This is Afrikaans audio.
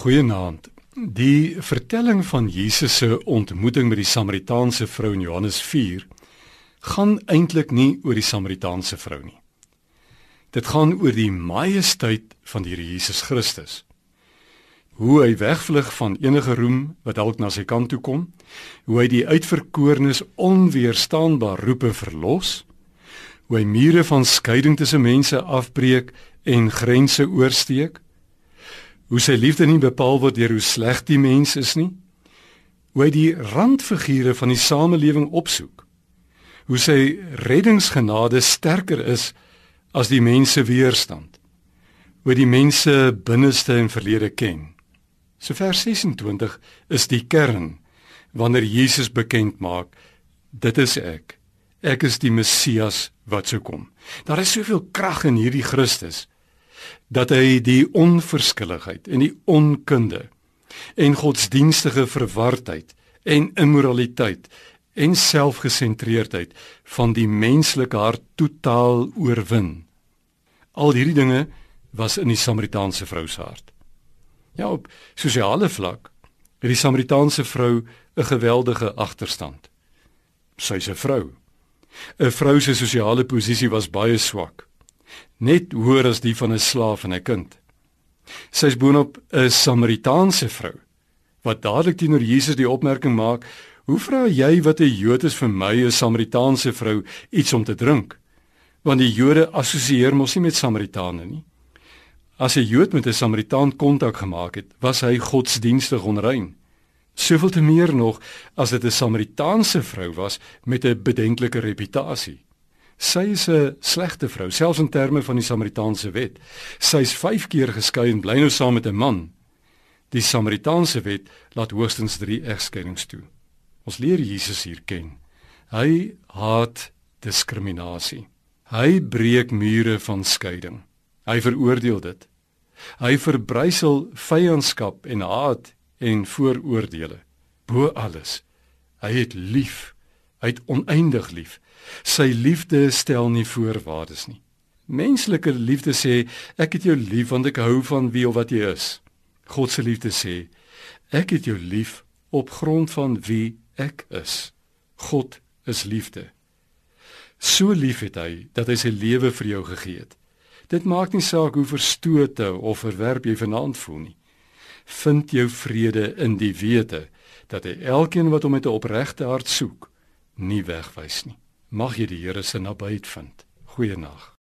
Goeienaand. Die vertelling van Jesus se ontmoeting met die Samaritaanse vrou in Johannes 4 gaan eintlik nie oor die Samaritaanse vrou nie. Dit gaan oor die majesteit van die Here Jesus Christus. Hoe hy wegvlug van enige roem wat dalk na sy kant toe kom, hoe hy die uitverkorenes onweerstaanbaar roep en verlos, hoe hy mure van skeiding tussen mense afbreek en grense oorsteek hoe sy liefde nie bepaal word deur hoe sleg die mens is nie. Hoe hy die randfigure van die samelewing opsoek. Hoe sy reddingsgenade sterker is as die mense weerstand. Hoe die mense binneste en verlede ken. So vers 26 is die kern wanneer Jesus bekend maak dit is ek. Ek is die Messias wat sou kom. Daar is soveel krag in hierdie Christus dat hy die onverskilligheid en die onkunde en godsdienstige verwardheid en immoraliteit en selfgesentreerdheid van die menslike hart totaal oorwin. Al hierdie dinge was in die Samaritaanse vrou se hart. Ja, op sosiale vlak het die Samaritaanse vrou 'n geweldige agterstand. Sy's 'n vrou. 'n Vrou se sosiale posisie was baie swak net hoër as die van 'n slaaf en 'n kind. Sy's boonop 'n Samaritaanse vrou wat dadelik teenoor Jesus die opmerking maak: "Hoe vra jy wat 'n Jood is vir my 'n Samaritaanse vrou iets om te drink?" Want die Jode assosieer mos nie met Samaritane nie. As 'n Jood met 'n Samaritaan kontak gemaak het, was hy godsdienstig onrein. Soveel te meer nog as dit 'n Samaritaanse vrou was met 'n bedenklike reputasie. Sy is 'n slegte vrou, selfs in terme van die Samaritaanse wet. Sy's 5 keer geskei en bly nou saam met 'n man. Die Samaritaanse wet laat hoogstens 3 egskeidings toe. Ons leer Jesus hier ken. Hy haat diskriminasie. Hy breek mure van skeiding. Hy veroordeel dit. Hy verbrysel vyandskap en haat en vooroordeele. Bo alles, hy het lief. Hy het oneindig lief. Sy liefde stel nie voorwaardes nie. Menslike liefde sê ek het jou lief want ek hou van wie of wat jy is. God se liefde sê ek het jou lief op grond van wie ek is. God is liefde. So lief het hy dat hy sy lewe vir jou gegee het. Dit maak nie saak hoe verstote of verwerp jy vanaand voel nie. Vind jou vrede in die wete dat hy elkeen wat hom met 'n opregte hart soek, nie wegwys nie. Mag jy die Here se nabyheid vind. Goeienaand.